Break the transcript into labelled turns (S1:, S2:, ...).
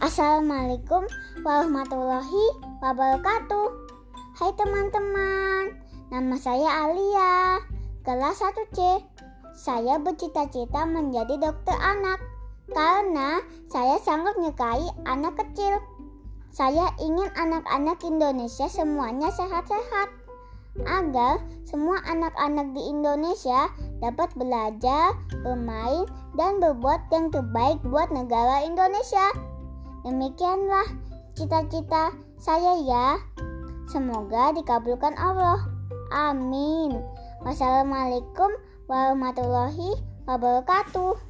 S1: Assalamualaikum warahmatullahi wabarakatuh. Hai teman-teman, nama saya Alia, kelas 1C. Saya bercita-cita menjadi dokter anak karena saya sangat menyukai anak kecil. Saya ingin anak-anak Indonesia semuanya sehat-sehat agar semua anak-anak di Indonesia dapat belajar, bermain, dan berbuat yang terbaik buat negara Indonesia. Demikianlah cita-cita saya ya. Semoga dikabulkan Allah. Amin. Wassalamualaikum warahmatullahi wabarakatuh.